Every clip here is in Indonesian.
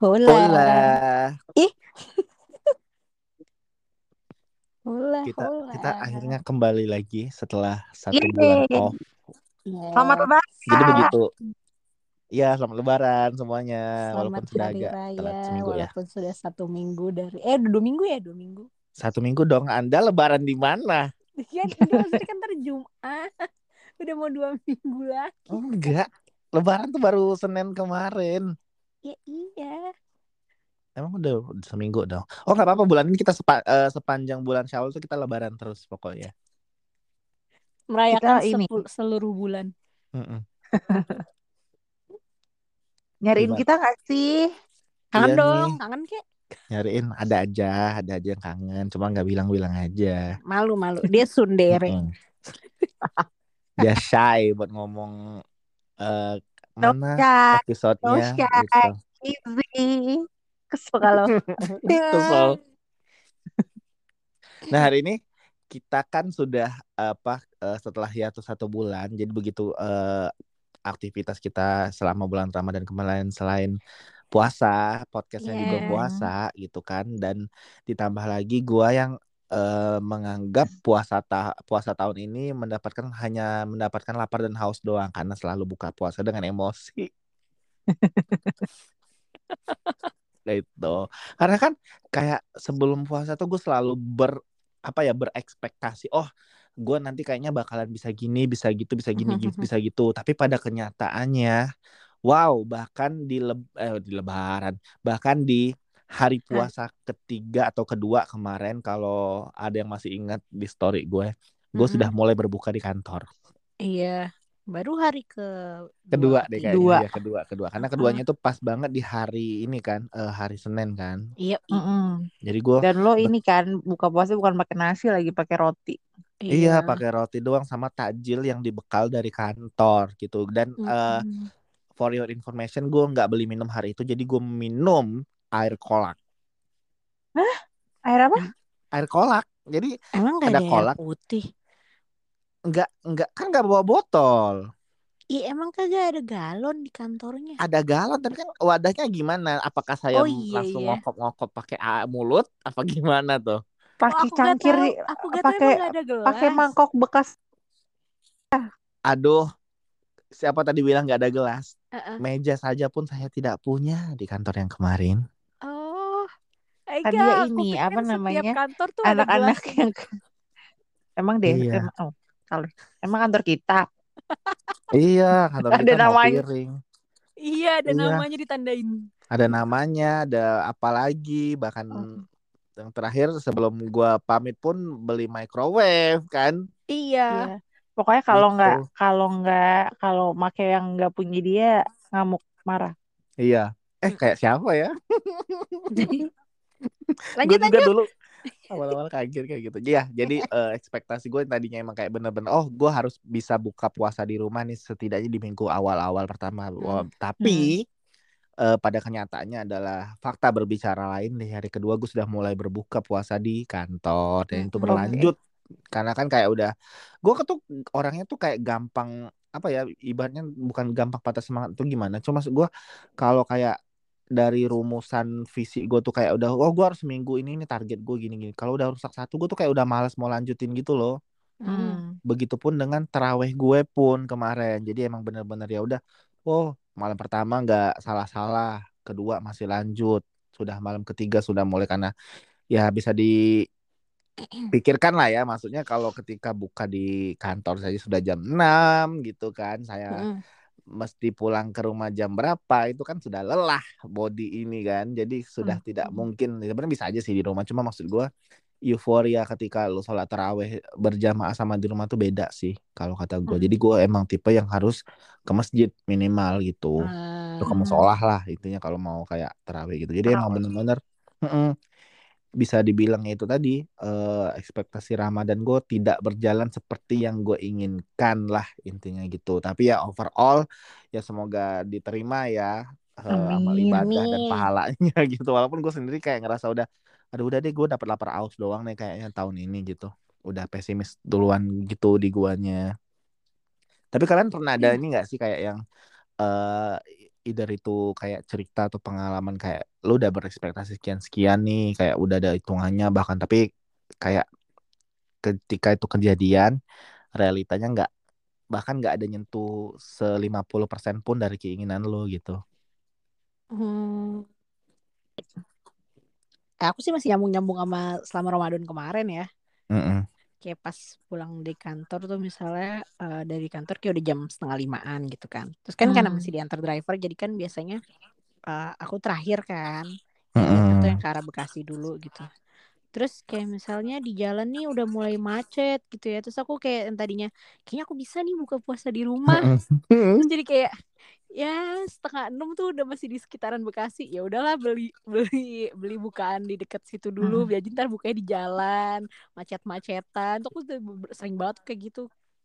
Hola. Hola. Ih. Hola, Kita hola. kita akhirnya kembali lagi setelah satu Yeay. bulan off. Ya, Selamat lebaran. Jadi begitu. Ya, selamat lebaran semuanya. Selamat walaupun sudah agak raya, telat seminggu ya. walaupun sudah satu minggu dari eh udah dua minggu ya dua minggu. Satu minggu dong. Anda lebaran di mana? Kan ini maksudnya kan ntar Jumat. Udah mau dua minggu lagi. Enggak. Lebaran tuh baru Senin kemarin. Ya iya. Emang udah seminggu dong. Oh nggak apa-apa bulan ini kita sepa- eh, sepanjang bulan Syawal tuh kita lebaran terus pokoknya. Merayakan Kita ini. seluruh bulan. Nyariin Gimana? kita gak sih? Kangen Iya dong, nih. kangen kek. Nyariin ada aja, ada aja yang kangen. Cuma nggak bilang-bilang aja. Malu-malu. Dia sundere. Dia shy buat ngomong eh No mana no episodenya shy. gitu. easy. Kesel kalau. Kesel. Nah hari ini kita kan sudah apa eh, setelah hiatus satu bulan, jadi begitu eh, aktivitas kita selama bulan Ramadan kemarin selain puasa, podcastnya juga Iya. puasa gitu kan, dan ditambah lagi gua yang eh, menganggap puasa ta puasa tahun ini mendapatkan hanya mendapatkan lapar dan haus doang karena selalu buka puasa dengan emosi. itu karena kan kayak sebelum puasa tuh gue selalu ber apa ya berekspektasi oh gue nanti kayaknya bakalan bisa gini bisa gitu bisa gini gitu, bisa gitu tapi pada kenyataannya wow bahkan di leb eh, di lebaran bahkan di hari puasa ketiga atau kedua kemarin kalau ada yang masih ingat di story gue gue Mm-mm. sudah mulai berbuka di kantor Iya. Baru hari ke kedua dua, deh tiga. kayaknya Dua. ya kedua kedua karena keduanya tuh pas banget di hari ini kan eh, hari Senin kan Iya, i- Mm-mm. jadi gue Dan lo ini kan buka puasa bukan pakai nasi lagi pakai roti. Iya, pakai roti doang sama takjil yang dibekal dari kantor gitu. Dan eh, Mm-mm. for your information, gue nggak beli minum hari itu, jadi gue minum air kolak. Air apa? Air kolak. Jadi Emang gak ada ada, kolak. air putih? nggak nggak kan nggak bawa botol. Iya emang kagak ada galon di kantornya. Ada galon, tapi kan wadahnya gimana? Apakah saya Oh, iya, langsung iya. ngokop-ngokop pakai mulut? Apa gimana tuh? Pakai gak cangkir, tahu. Aku gak tahu pakai pakai mangkok bekas. Aduh, siapa tadi bilang nggak ada gelas? Heeh. Meja saja pun saya tidak punya di kantor yang kemarin. Oh, dia aku ini, apa setiap namanya, kantor tuh ada Anak-anak yang emang deh, Iya. emang, oh, salah. Emang kantor kita Iya, kantor Ada kita namanya. piring. Iya, ada Iya. namanya ditandain. ada namanya, ada apa lagi, bahkan Mm. yang terakhir sebelum gua pamit pun beli microwave kan. Iya. Iya. Pokoknya kalau nggak Gitu. kalau nggak kalau make yang nggak punya dia ngamuk marah. Iya. Eh kayak siapa ya? Lanjut Gue juga lanjut. dulu awal-awal kaget kayak gitu. Iya, jadi eh, ekspektasi gue tadinya emang kayak bener-bener oh gue harus bisa buka puasa di rumah nih setidaknya di minggu awal-awal pertama. Hmm. Tapi eh, pada kenyataannya adalah fakta berbicara lain di hari kedua gue sudah mulai berbuka puasa di kantor dan itu Hmm, berlanjut karena kan kayak udah gue tuh orangnya tuh kayak gampang apa ya ibaratnya bukan gampang patah semangat tuh gimana cuma gue kalau kayak dari rumusan visi gue tuh kayak udah oh gue harus minggu ini ini target gue gini gini kalau udah rusak satu gue tuh kayak udah malas mau lanjutin gitu loh. Hmm. begitupun dengan teraweh gue pun kemarin. Jadi emang bener-bener ya udah oh malam pertama nggak salah-salah kedua masih lanjut. Sudah malam ketiga sudah mulai. Karena ya bisa dipikirkan lah ya maksudnya kalau ketika buka di kantor saja sudah jam 6 gitu kan saya Hmm. Mesti pulang ke rumah jam berapa itu kan sudah lelah body ini kan. Jadi sudah Hmm. tidak mungkin sebenarnya bisa aja sih di rumah. Cuma maksud gue euforia ketika lu sholat taraweh berjamaah sama di rumah tuh beda sih kalau kata gue Hmm. jadi gue emang tipe yang harus ke masjid minimal gitu. Atau ke musolah lah intinya kalau mau kayak taraweh gitu. Jadi emang bener-bener bisa dibilang itu tadi eh, ekspektasi Ramadan gue tidak berjalan seperti yang gue inginkan lah intinya gitu. Tapi ya overall ya semoga diterima ya eh, amal ibadah dan pahalanya gitu. Walaupun gue sendiri kayak ngerasa udah aduh udah deh gue dapet lapar aus doang nih kayaknya tahun ini gitu. Udah pesimis duluan gitu di guanya. Tapi kalian pernah ada ini nggak sih kayak yang eh either itu kayak cerita atau pengalaman kayak lu udah berekspektasi sekian sekian nih kayak udah ada hitungannya bahkan tapi kayak ketika itu kejadian realitanya nggak bahkan nggak ada nyentuh se 50% pun dari keinginan lu gitu Hmm. Eh, aku sih masih nyambung-nyambung sama selama Ramadan kemarin ya. Mm-mm. Kayak pas pulang dari kantor tuh misalnya eh, dari kantor kayak udah jam setengah limaan gitu kan. Terus kan karena Hmm. masih diantar driver jadi kan biasanya eh, aku terakhir kan. Mm-mm. atau yang ke arah Bekasi dulu gitu. Terus kayak misalnya di jalan nih udah mulai macet gitu ya. Terus aku kayak yang tadinya kayaknya aku bisa nih buka puasa di rumah. Terus jadi kayak ya setengah enam tuh udah masih di sekitaran Bekasi. Ya udahlah beli beli beli bukaan di deket situ dulu. Biar ntar bukanya di jalan macet-macetan. Tuh aku sering banget kayak gitu.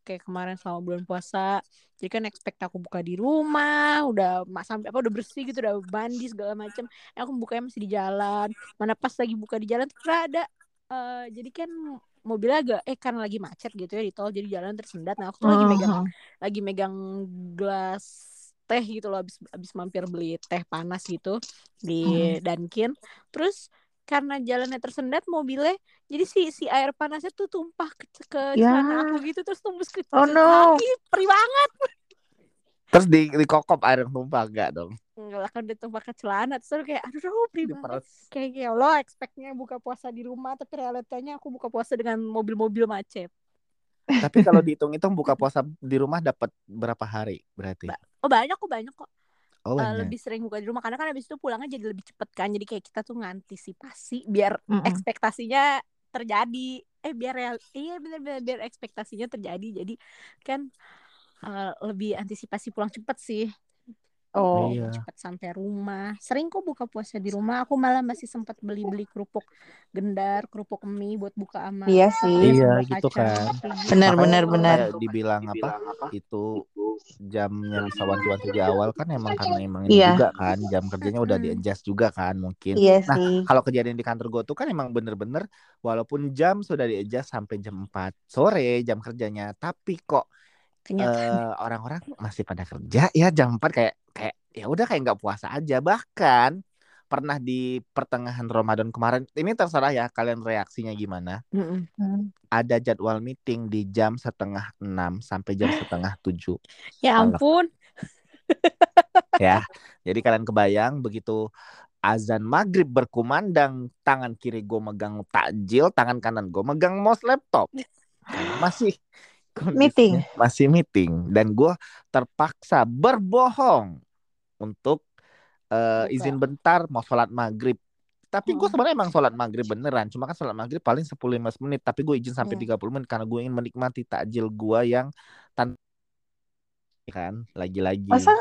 Kayak kemarin selama bulan puasa. Jadi kan expect aku buka di rumah udah sampai apa udah bersih gitu udah mandi segala macam eh, aku bukanya masih di jalan. Mana pas lagi buka di jalan tuh ada Eh, jadi kan mobilnya agak eh karena lagi macet gitu ya di tol jadi jalan tersendat. Nah aku tuh lagi megang Oh. lagi megang gelas teh gitu loh abis abis mampir beli teh panas gitu di Dunkin. Terus karena jalannya tersendat mobilnya jadi si si air panasnya tuh tumpah ke, ke Ya. celana aku gitu terus tembus ke, Oh, no. kaki. Perih banget. Terus di di kokop air yang tumpah enggak dong? Enggak lah kan udah tumpah ke celana. Terus aku kayak aduh perih banget. kayak ya Allah expectnya buka puasa di rumah. Tapi realitanya aku buka puasa dengan mobil-mobil macet. Tapi kalau dihitung-hitung buka puasa di rumah dapat berapa hari berarti? Ba- oh banyak kok banyak kok. Oh banyak. lebih sering buka di rumah karena kan habis itu pulangnya jadi lebih cepet kan. Jadi kayak kita tuh ngantisipasi biar Mm-mm. ekspektasinya terjadi. Eh biar real iya bener biar ekspektasinya terjadi. Jadi kan eh, lebih antisipasi pulang cepet sih Oh. Iya. cepet sampai rumah sering kok buka puasa di rumah aku malah masih sempat beli beli kerupuk gendar kerupuk mie buat buka sama Iya sih. Iya, gitu kan. gitu. Benar, benar, benar. dibilang apa itu jamnya bisa wanti-wanti di awal kan emang karena emang ini Iya. juga kan jam kerjanya udah di adjust juga kan mungkin Iya Nah, sih. kalau kejadian di kantor gue tuh kan emang bener-bener walaupun jam sudah di adjust sampai jam 4 sore jam kerjanya tapi kok kenyataan. Eh, orang-orang masih pada kerja ya jam 4 kayak kayak ya udah kayak nggak puasa aja. Bahkan pernah di pertengahan Ramadan kemarin ini terserah ya kalian reaksinya gimana. Mm-mm. Hmm. ada jadwal meeting di jam setengah enam sampai jam setengah tujuh. Ya ampun. Ya jadi kalian kebayang begitu azan maghrib berkumandang tangan kiri gue megang takjil tangan kanan gue megang mouse laptop. Masih Meeting. masih meeting dan gue terpaksa berbohong untuk Buka. izin bentar mau sholat maghrib tapi gue Mm. sebenarnya emang sholat maghrib beneran cuma kan sholat maghrib paling 10-15 menit tapi gue izin sampai Mm. 30 menit karena gue ingin menikmati takjil gue yang tan kan lagi-lagi Masa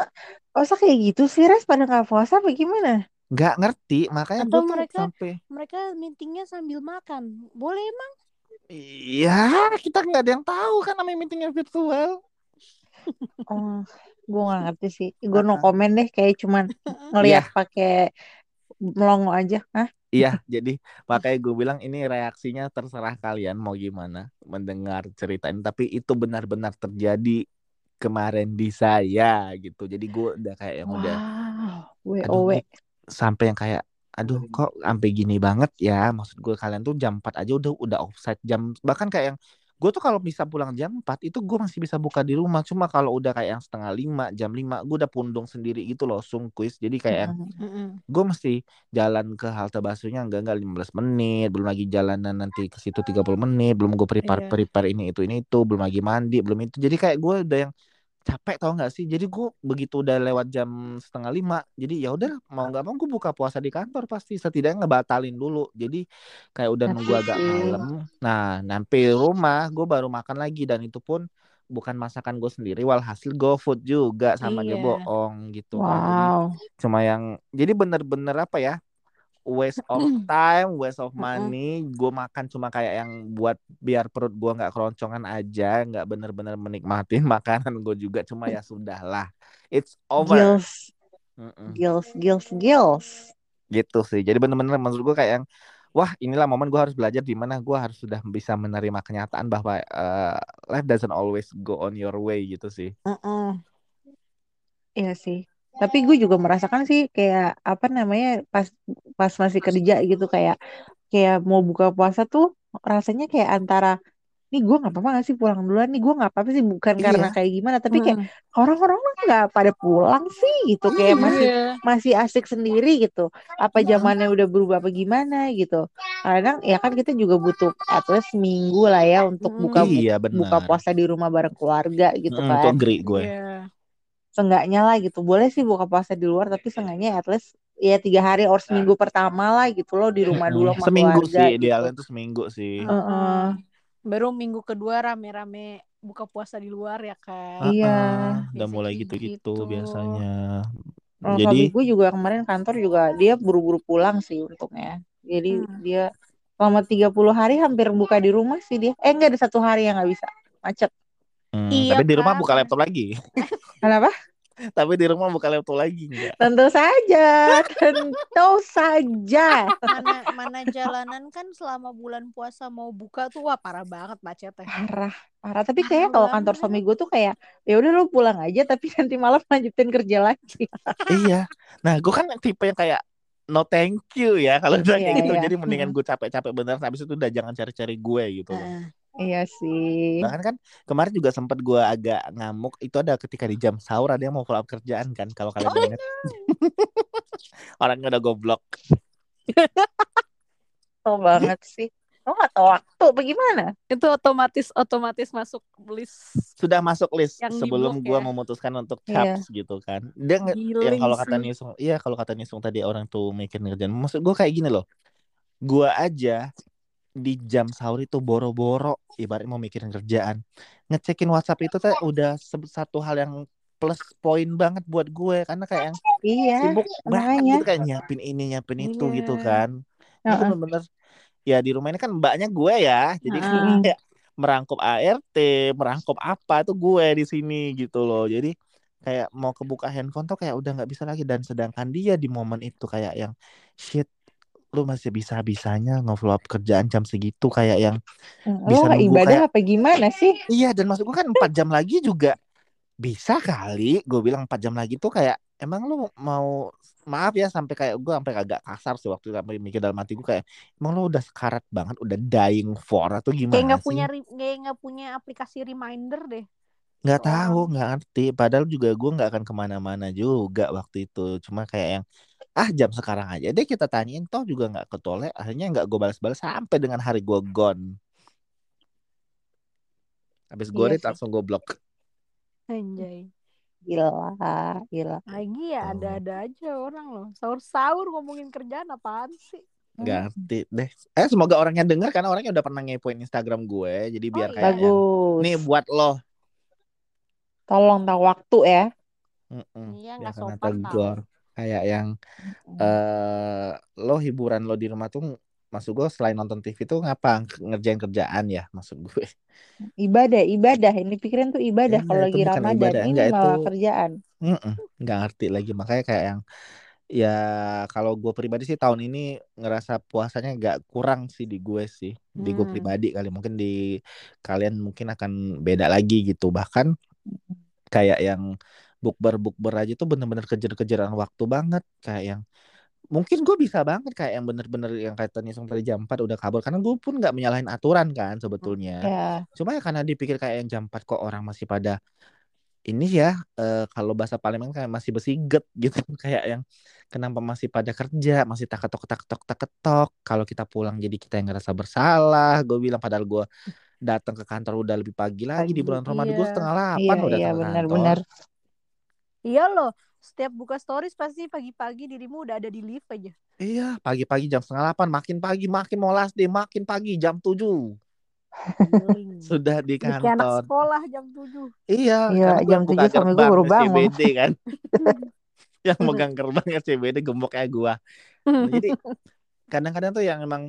masa kayak gitu sih Res pada nggak puasa apa gimana? nggak ngerti makanya Atau gue mereka- sampai mereka meetingnya sambil makan boleh emang iya kita nggak ada yang tahu kan namanya meetingnya virtual Oh, gue nggak ngerti sih. Gue no komen deh kayak cuman ngelihat pakai melongo aja. Hah? Iya, jadi makanya gue bilang ini reaksinya terserah kalian mau gimana mendengar cerita ini. Tapi itu benar-benar terjadi kemarin di saya gitu. Jadi gue udah kayak yang udah Wow, aduh WOW. ini sampai yang kayak aduh kok sampai gini banget ya. Maksud gue kalian tuh jam 4 aja udah udah offside jam bahkan kayak yang gue tuh kalau bisa pulang jam 4 itu gue masih bisa buka di rumah. Cuma kalau udah kayak yang setengah lima jam 5 gue udah pundung sendiri gitu loh sungkuis. Jadi kayak gue mesti jalan ke halte busway-nya enggak enggak 15 menit belum lagi jalanan nanti ke situ 30 menit belum gue prepare Iya. prepare ini itu ini itu belum lagi mandi belum itu jadi kayak gue udah yang capek tau nggak sih? Jadi gue begitu udah lewat jam setengah lima jadi ya udah mau nggak mau gue buka puasa di kantor pasti. Setidaknya ngebatalin dulu. Jadi kayak udah nunggu agak malam. Nah nyampe rumah gue baru makan lagi. Dan itu pun bukan masakan gue sendiri walhasil GoFood juga sama dia Iya. bohong gitu kan. Jadi Wow. cuma yang jadi bener-bener apa ya waste of time waste of money gue makan cuma kayak yang buat biar perut gue nggak keroncongan aja nggak bener-bener menikmatin makanan gue juga cuma ya sudahlah it's over Gills, Mm-mm. gills, gills, gills. gitu sih jadi bener-bener menurut gue kayak yang wah inilah momen gue harus belajar di mana gue harus sudah bisa menerima kenyataan bahwa eh, life doesn't always go on your way gitu sih Mm-mm. Iya sih. Tapi gue juga merasakan sih kayak apa namanya pas pas masih kerja gitu kayak kayak mau buka puasa tuh rasanya kayak antara nih gue nggak apa-apa gak sih pulang duluan nih gue nggak apa-apa sih bukan karena Iya. kayak gimana tapi kayak Hmm. orang-orang mah nggak pada pulang sih gitu kayak masih Iya. masih asik sendiri gitu apa zamannya udah berubah apa gimana gitu kadang ya kan kita juga butuh at least seminggu lah ya untuk Mm. buka Iya buka puasa di rumah bareng keluarga gitu Mm, kan itu agree gue. Iya. Seenggaknya lah gitu boleh sih buka puasa di luar tapi seenggaknya at least ya tiga hari or seminggu pertama lah gitu loh di rumah dulu sama Seminggu keluarga sih, gitu idealnya tuh seminggu sih. Heeh. Heeh. Baru minggu kedua rame-rame buka puasa di luar ya kan. Iya. Heeh, udah mulai gitu-gitu gitu. biasanya. Oh, Jadi gue juga kemarin kantor juga dia buru-buru pulang sih untungnya. Jadi Hmm. dia selama 30 hari hampir buka di rumah sih dia. Eh enggak ada satu hari yang nggak bisa. Macet. Hmm, Iya, tapi di rumah buka laptop lagi. Kenapa? tapi di rumah buka laptop lagi enggak? Tentu saja, tentu saja. Mana mana jalanan kan selama bulan puasa mau buka tuh wah parah banget macetnya. Parah, parah. Tapi kayak kalau kantor suami gue tuh kayak ya udah lu pulang aja tapi nanti malam lanjutin kerja lagi. iya. Nah, gue kan tipe yang kayak no thank you ya kalau udah kayak Iya, gitu. iya. Jadi mendingan gue capek-capek beneran habis itu udah jangan cari-cari gue gitu loh. Iya sih. Bahkan kan kemarin juga sempet gue agak ngamuk itu ada ketika di jam sahur ada yang mau follow up kerjaan kan kalau kalian ingat orangnya udah goblok Tau banget sih. Lo gak tau waktu bagaimana? Itu otomatis otomatis masuk list. sudah masuk list Yang sebelum gue ya? memutuskan untuk Iya. caps gitu kan dia nge- yang Giling kalau kata. Nisung iya kalau kata Nisung tadi orang tuh mikir ngerjain maksud gue kayak gini loh gue aja di jam sahur itu boro-boro ibarat mau mikirin kerjaan ngecekin WhatsApp itu teh udah se- satu hal yang plus poin banget buat gue karena kayak yang Iya, sibuk banget makanya. gitu kayak nyiapin ini nyiapin itu Iya. gitu kan ini Heeh. bener-bener ya di rumah ini kan mbaknya gue ya jadi kan Heeh. kayak merangkup ART merangkup apa tuh gue di sini gitu loh jadi kayak mau kebuka handphone tuh kayak udah nggak bisa lagi dan sedangkan dia di momen itu kayak yang shit lu masih bisa bisanya nge-follow up kerjaan jam segitu kayak yang Lo bisa nunggu ibadah kayak apa gimana sih? iya dan maksud gue kan empat jam lagi juga bisa kali. Gue bilang empat jam lagi tuh kayak emang lu mau maaf ya sampai kayak gue sampai agak kasar sih waktu itu sampai mikir dalam hati gue kayak emang lu udah sekarat banget udah dying for atau Kayak gimana nggak sih? punya kayak nggak punya aplikasi reminder deh. nggak tahu nggak ngerti. Padahal juga gue nggak akan ke mana-mana juga waktu itu. Cuma kayak yang ah jam sekarang aja deh kita tanyain toh juga nggak ketolak akhirnya nggak gue balas-balas sampai dengan hari gue gone habis gue Iya langsung gue blok Anjay. Gila, gila. Lagi ya ada-ada aja orang loh. Sahur-sahur ngomongin kerjaan apaan sih? ngerti deh eh semoga orangnya denger karena orangnya udah pernah ngepoin Instagram gue jadi biar iya. kayak nih buat lo Tolong tahu waktu ya. Mm-mm, Iya jangan nggak sopan tegur kayak yang eh lo hiburan lo di rumah tuh maksud gue selain nonton TV tuh ngapa ngerjain kerjaan ya maksud gue Ibadah, ibadah. Ini pikiran tuh ibadah. Iya, Kalau lagi Ramadan ibadah, ini enggak, malah itu- kerjaan. Mm-mm, nggak ngerti lagi makanya kayak yang ya kalau gue pribadi sih tahun ini ngerasa puasanya nggak kurang sih di gue sih di gue Hmm. pribadi kali mungkin di kalian mungkin akan beda lagi gitu bahkan kayak yang bukber bukber aja tuh bener-bener kejar-kejaran waktu banget kayak yang mungkin gue bisa banget kayak yang bener-bener yang kata Nisung tadi jam 4 udah kabur karena gue pun nggak menyalahin aturan kan sebetulnya Ya, cuma ya karena dipikir kayak yang jam 4 kok orang masih pada ini ya eh, kalau bahasa Palembang kayak masih besiget gitu kayak yang kenapa masih pada kerja masih tak ketok tak ketok tak ketok kalau kita pulang jadi kita yang ngerasa bersalah gue bilang padahal gue datang ke kantor udah lebih pagi lagi di bulan Ramadan gue iya. setengah iya, delapan udah iya, datang ke kantor. Iya loh. Setiap buka stories pasti pagi-pagi dirimu udah ada di lift aja. iya pagi-pagi jam setengah delapan makin pagi makin mau last day makin pagi jam tujuh sudah di Jadi kayak anak kantor sekolah jam 7. iya Iya, gue jam 7 suami gue baru bangun. SCBD kan yang megang gerbang SCBD gembok kayak gua Nah, jadi kadang-kadang tuh yang emang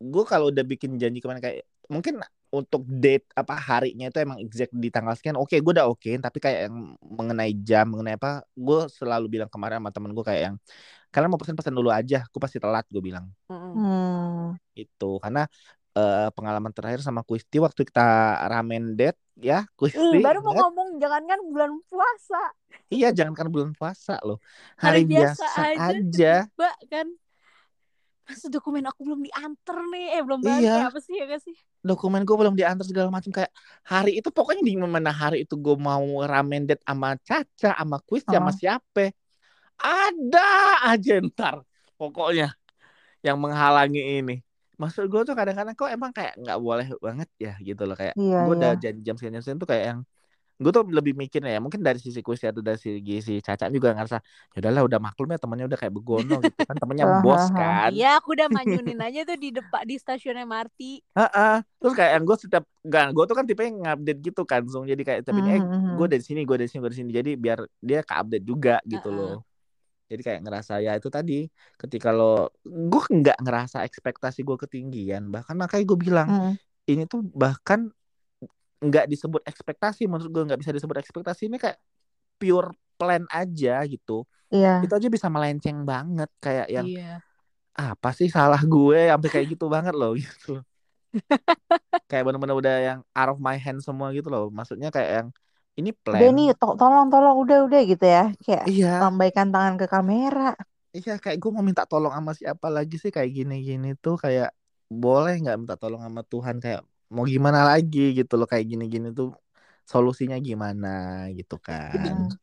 gue kalau udah bikin janji ke mana kayak mungkin untuk date apa harinya itu emang exact di tanggal sekian oke gue udah oke tapi kayak yang mengenai jam mengenai apa gue selalu bilang kemarin sama temen gue kayak yang kalian mau pesan pesan dulu aja gue pasti telat gue bilang. Hmm. itu karena eh, pengalaman terakhir sama Kusti waktu kita ramen date ya Kusti Ih, baru mau ngomong jangankan bulan puasa, iya jangankan bulan puasa loh hari, hari, biasa, biasa, aja, aja. tiba kan. Masa dokumen aku belum diantar nih, eh belum balik Iya. ya, apa sih ya gak sih? Dokumen gue belum diantar segala macam kayak hari itu pokoknya di mana hari itu gue mau ramen date sama Caca sama Kusti sama Oh. siapa ada aja ntar pokoknya yang menghalangi ini maksud gue tuh kadang-kadang kok emang kayak nggak boleh banget ya gitu loh kayak Iya, gue udah iya. janji jam sekian jam sekian tuh kayak yang gue tuh lebih mikir ya mungkin dari sisi Kusti atau dari sisi si Caca juga ngerasa ya udahlah udah maklum ya temannya udah kayak begono gitu kan temannya bos kan Iya, aku udah manyunin aja tuh di depan di stasiun MRT. Heeh. Terus kayak yang gue setiap gak gue tuh kan tipe yang ngupdate gitu kan, Sung. Jadi kayak tapi eh gue dari sini, gue dari sini, gue dari sini. Jadi biar dia ke update juga gitu loh. Jadi kayak ngerasa ya itu tadi ketika lo gue nggak ngerasa ekspektasi gue ketinggian. Bahkan makanya gue bilang ini tuh bahkan nggak disebut ekspektasi menurut gue nggak bisa disebut ekspektasi ini kayak pure plan aja gitu. Iya. Itu aja bisa melenceng banget kayak yang Iya. apa sih salah gue sampai kayak gitu banget loh gitu kayak bener-bener udah yang out of my hand semua gitu loh maksudnya kayak yang ini plan Udah nih, to- tolong, tolong, udah, udah gitu ya. Kayak iya lambaikan tangan ke kamera. iya kayak gue mau minta tolong sama siapa lagi sih kayak gini-gini tuh kayak boleh nggak minta tolong sama Tuhan kayak mau gimana lagi gitu loh kayak gini-gini tuh solusinya gimana gitu kan Mm.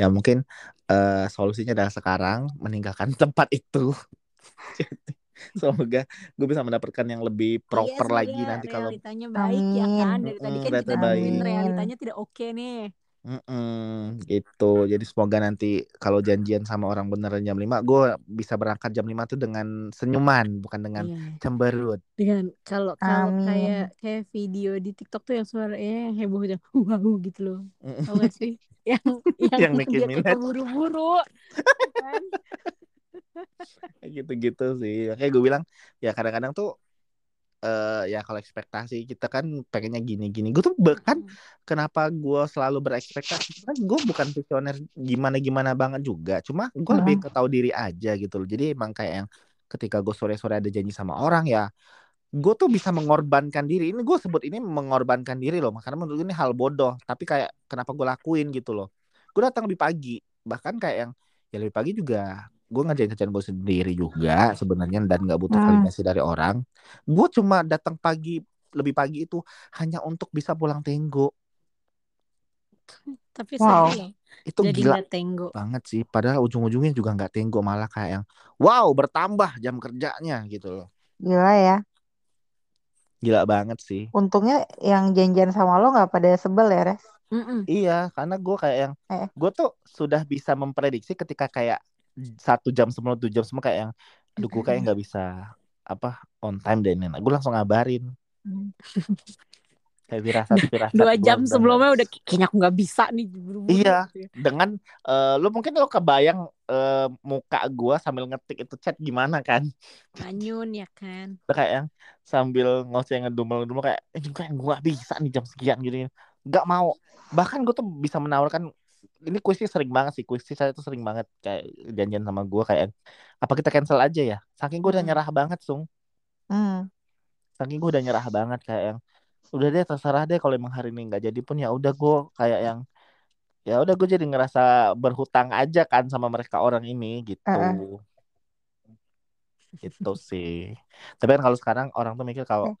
ya mungkin eh, solusinya adalah sekarang meninggalkan tempat itu semoga gue bisa mendapatkan yang lebih proper Iya, lagi nanti kalau realitanya baik ya kan. Amin. Dari tadi kan kita baik. realitanya tidak oke nih. Mm-mm, gitu jadi semoga nanti kalau janjian sama orang beneran jam 5 gue bisa berangkat jam 5 tuh dengan senyuman bukan dengan Iya. cemberut Dengan kalau kalau kayak kayak video di TikTok tuh yang suaranya yang heboh yang wow gitu loh. Gak sih? yang yang, Yang Nicki dia kayak Minaj. keburu-buru. kan? Kayak gitu-gitu sih makanya gue bilang ya kadang-kadang tuh eh ya kalau ekspektasi kita kan pengennya gini-gini. Gue tuh bahkan kenapa gue selalu berekspektasi? Kan gue bukan visioner gimana-gimana banget juga. Cuma gue lebih ke tahu diri aja gitu loh. Jadi emang kayak yang ketika gue sore-sore ada janji sama orang ya gue tuh bisa mengorbankan diri. Ini gue sebut ini mengorbankan diri loh karena menurut gue ini hal bodoh. Tapi kayak kenapa gue lakuin gitu loh. Gue datang lebih pagi. Bahkan kayak yang ya lebih pagi juga gue ngerjain kerjaan gue sendiri juga sebenarnya dan nggak butuh Hmm. validasi dari orang gue cuma datang pagi lebih pagi itu hanya untuk bisa pulang tenggo Tapi Wow. sedih loh. itu Jadi gila nggak tenggo. banget sih padahal ujung-ujungnya juga nggak tenggo malah kayak yang wow bertambah jam kerjanya gitu loh Gila ya. gila banget sih Untungnya yang janjian sama lo nggak pada sebel ya, Res? Mm-mm. iya karena gue kayak yang Eh. gue tuh sudah bisa memprediksi ketika kayak satu jam sebelum tujuh jam semua kayak yang aduh gue kayak nggak bisa apa on time deh ini gue langsung ngabarin kayak firasat firasat Dua gua jam sebelumnya udah kayaknya aku nggak bisa nih buru-buru. Iya. gitu ya. dengan eh, lu mungkin lo kebayang eh, muka gua sambil ngetik itu chat gimana kan Manyun ya kan. Kayak yang sambil ngoceh ngedumel-dumel kayak ini kayak nggak bisa nih jam sekian gitu nggak mau bahkan gue tuh bisa menawarkan ini kuisnya sering banget sih kuisnya saya tuh sering banget kayak janjian sama gua kayak apa kita cancel aja ya? Saking gue udah nyerah banget sung. Hmm. saking gue udah nyerah banget kayak yang udah deh terserah deh kalau emang hari ini nggak jadi pun ya udah gue kayak yang ya udah gue jadi ngerasa berhutang aja kan sama mereka orang ini gitu. Heeh. itu sih. Tapi kan kalau sekarang orang tuh mikir kalau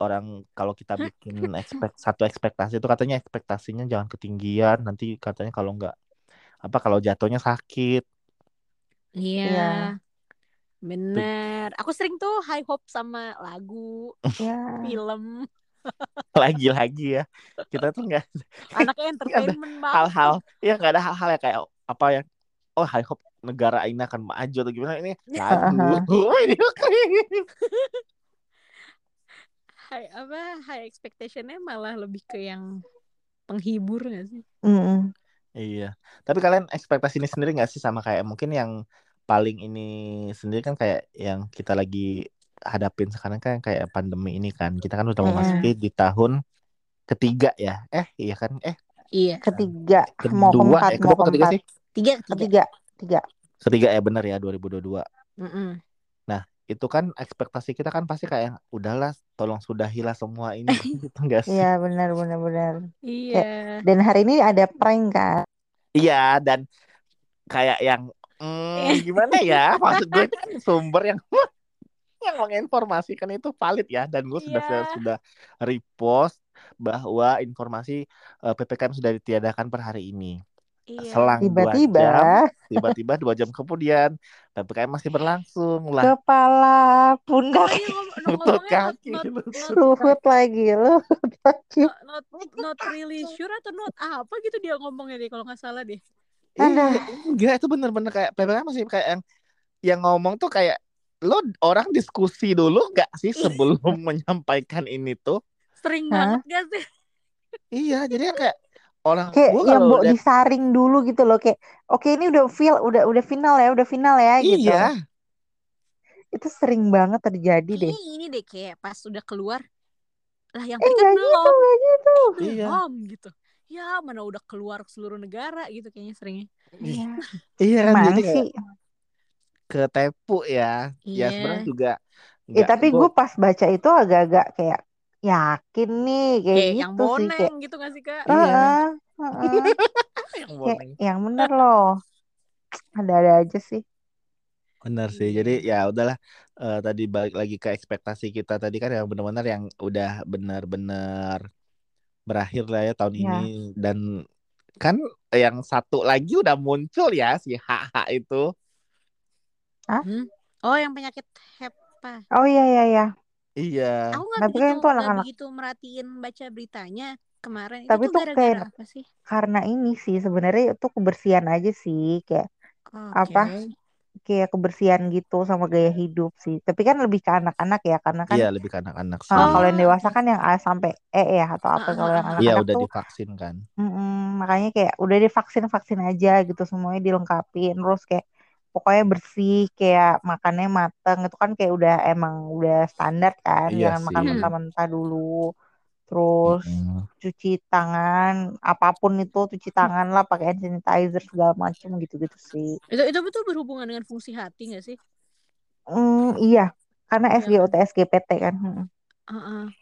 orang kalau kita bikin expect satu ekspektasi itu katanya ekspektasinya jangan ketinggian nanti katanya kalau nggak apa kalau jatuhnya sakit Iya. Iya. Bener. Aku sering tuh high hope sama lagu, Ya. film. lagi-lagi ya kita tuh nggak Anaknya entertainment banget. hal-hal ya nggak ada hal-hal ya kayak apa yang oh high hope negara ini akan maju atau gimana ini lagu High, apa high expectationnya malah lebih ke yang penghibur gak sih? Mm-mm. iya tapi kalian ekspektasi ini sendiri nggak sih sama kayak mungkin yang paling ini sendiri kan kayak yang kita lagi hadapin sekarang kan kayak pandemi ini kan kita kan udah memasuki di tahun ketiga ya eh iya kan eh Iya. Ketiga, mau kedua keempat, eh kedua mau apa ketiga keempat. sih Tiga, tiga. Ketiga, tiga. ketiga ya benar ya 2022 Mm-mm. Itu kan ekspektasi kita kan pasti kayak udahlah tolong sudahilah semua ini gitu enggak sih? Iya benar benar benar. Iya. Dan hari ini ada prank kan? Iya dan kayak yang hmm, gimana ya maksud gue kan sumber yang yang menginformasikan itu valid ya dan gue sudah Iya. sudah repost bahwa informasi eh, ppkm sudah ditiadakan per hari ini. Iya. Selang dua jam, Tiba-tiba tiba-tiba dua jam kemudian ppkm masih berlangsung lah. kepala pundak iya Lutut kaki, lutut. not, ruhut lagi lu. not, not, not really sure atau not apa gitu dia ngomongnya deh kalau nggak salah deh. Iya, enggak itu bener-bener kayak ppkm masih kayak yang yang ngomong tuh kayak lo orang diskusi dulu nggak sih sebelum menyampaikan ini tuh? Sering banget gak sih? Iya, jadi kan kayak orang Kayak gua yang mau disaring dulu gitu loh kayak oke ini udah feel udah udah final ya udah final ya gitu. iya, Itu sering banget terjadi deh. Kayaknya ini deh kayak pas udah keluar lah yang Eh gitu belum nggak gitu. Iya. belum gitu. Ya mana udah keluar ke seluruh negara gitu kayaknya seringnya. Iya. iya kan jadi sih? ketepu ya. Ya Iya. sebenarnya juga Eh nggak tapi gua gue pas baca itu agak-agak kayak yakin nih kayak Kayak yang gitu sih kayak boneng gitu gak sih kak? Iya. Heeh, heeh. yang Kayak warning. yang bener loh. Ada-ada aja sih. Benar sih. Iya. Jadi ya udahlah eh, tadi balik lagi ke ekspektasi kita tadi kan yang benar-benar yang udah benar-benar berakhir lah ya tahun Ya. ini dan kan yang satu lagi udah muncul ya si HH itu. Hmm? Oh yang penyakit hepa. Oh iya iya iya. Iya. Aku nggak Tapi kan begitu itu nggak anak-anak. begitu merhatiin baca beritanya kemarin. Itu Tapi tuh tuh gara-gara kayak apa sih? karena ini sih sebenarnya itu kebersihan aja sih kayak Oke. apa kayak kebersihan gitu sama gaya hidup sih. Tapi kan lebih ke anak-anak ya karena kan Iya lebih ke anak-anak sih. uh, kalau yang Oh, dewasa kan yang A sampai E ya atau apa ah, kalau yang. Iya anak-anak udah tuh divaksin kan. mm-mm, makanya kayak udah divaksin vaksin aja gitu semuanya dilengkapin terus kayak pokoknya bersih kayak makannya mateng itu kan kayak udah emang udah standar kan Iya jangan makan sih. Hmm. mentah-mentah dulu terus Mm-mm. cuci tangan apa pun itu cuci tangan lah pakai hand sanitizer segala macem gitu-gitu sih Itu itu betul berhubungan dengan fungsi hati gak sih? Hmm, iya karena Iya? SGOT SGPT kan Mm, Heeh.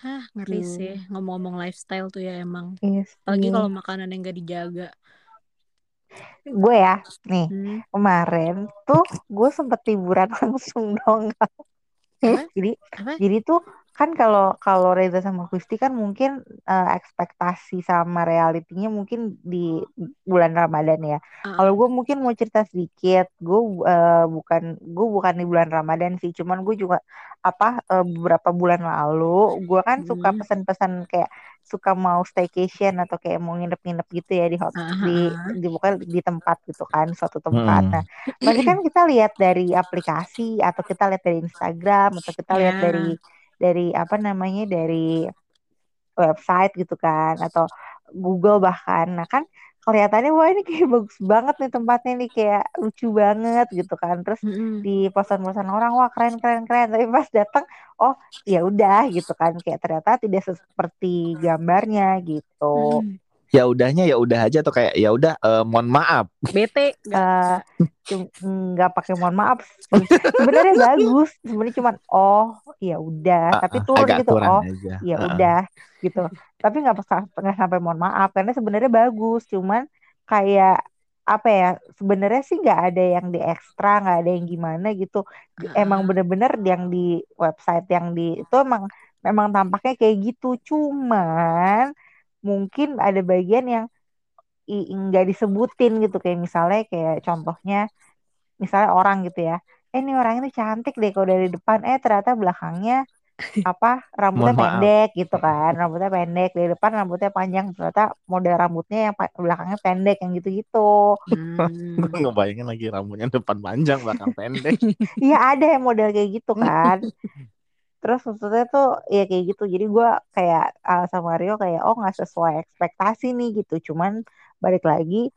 Hah, ngeri gitu sih ngomong-ngomong lifestyle tuh ya emang. iya Apalagi kalau makanan yang gak dijaga. Gue ya nih Hmm. kemarin tuh gue sempet liburan langsung dong jadi Apa? jadi tuh kan kalau kalau Reza sama Kristi kan mungkin eh, ekspektasi sama realitinya mungkin di bulan Ramadan ya. Kalau gue mungkin mau cerita sedikit, gue eh, bukan gue bukan di bulan Ramadan sih, cuman gue juga apa eh, beberapa bulan lalu gue kan suka hmm. pesan-pesan kayak suka mau staycation atau kayak mau nginep-nginep gitu ya di hot Ah, di ah, ah. di bukan di tempat gitu kan suatu tempat. Mm-mm. Nah pasti kan kita lihat dari aplikasi atau kita lihat dari Instagram atau kita lihat dari Ya. Dari apa namanya dari website gitu kan atau Google bahkan. Nah kan kelihatannya wah ini kayak bagus banget nih tempatnya nih kayak lucu banget gitu kan. Terus Mm-mm. di posan-posan orang wah keren keren keren. Tapi pas datang oh ya udah gitu kan. Kayak ternyata tidak seperti gambarnya gitu. Mm-mm. Ya udahnya ya udah aja atau kayak ya udah eh, mohon maaf. Bete nggak? nggak pakai mohon maaf. Sebenarnya bagus sebenarnya cuman oh ya udah. Ah, tapi ah, turun gitu oh ya Ah, ah. udah gitu. Tapi nggak nggak sampai mohon maaf karena sebenarnya bagus. Cuman kayak apa ya sebenarnya sih nggak ada yang di ekstra nggak ada yang gimana gitu. Emang bener-bener yang di website yang di itu emang memang tampaknya kayak gitu. Cuman mungkin ada bagian yang i- nggak disebutin gitu. Kayak misalnya kayak contohnya misalnya orang gitu ya. Eh ini orang ini cantik deh kalau dari depan. Eh ternyata belakangnya apa rambutnya Mohon maaf. pendek gitu kan. Rambutnya pendek dari depan rambutnya panjang. Ternyata model rambutnya yang belakangnya pendek yang gitu-gitu. Hmm. Gue ngebayangin lagi rambutnya depan panjang belakang pendek. iya ada yang model kayak gitu kan terus maksudnya tuh ya kayak gitu. Jadi gua kayak uh, sama Rio kayak oh nggak sesuai ekspektasi nih gitu. Cuman balik lagi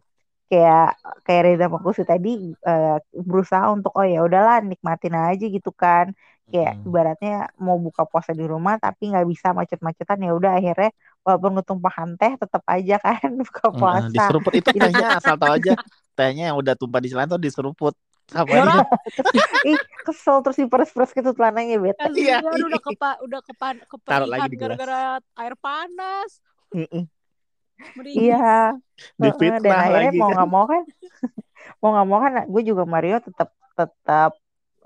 kayak kayak Reza Makusi tadi eh, berusaha untuk oh ya udahlah nikmatin aja gitu kan. Kayak Mm. ibaratnya mau buka puasa di rumah tapi nggak bisa macet-macetan ya udah akhirnya walaupun ketumpahan teh tetap aja kan buka puasa. diseruput. Itu Itu- tehnya asal tahu aja. Tehnya yang udah tumpah di celana tuh diseruput sama dia. ih kesel terus diperes-peres gitu celananya bete Iya. Udah kepa udah kepan Taruh lagi gara-gara air panas. Iya Heeh, dan Difitnah akhirnya lagi mau kan. nggak mau kan mau nggak mau kan gue juga Mario tetap tetap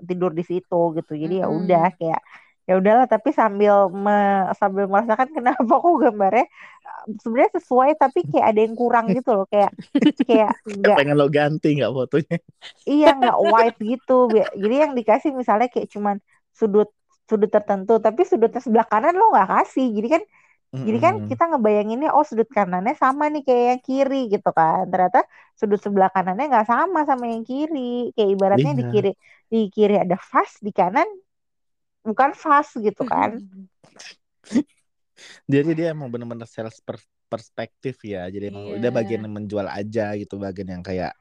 tidur di situ gitu jadi ya Mm-mm. udah kayak ya udahlah tapi sambil me- sambil merasakan kenapa kok gambarnya sebenarnya sesuai tapi kayak ada yang kurang gitu loh kayak kayak nggak pengen lo ganti nggak fotonya iya nggak wide gitu jadi yang dikasih misalnya kayak cuman sudut sudut tertentu tapi sudutnya sebelah kanan lo nggak kasih jadi kan jadi kan kita ngebayanginnya oh sudut kanannya sama nih kayak yang kiri gitu kan. Ternyata sudut sebelah kanannya nggak sama sama yang kiri. Kayak ibaratnya di Iya. kiri di kiri ada vas, di kanan bukan vas gitu kan. jadi dia emang bener-bener sales per- perspektif ya jadi emang Iya. udah bagian yang menjual aja gitu bagian yang kayak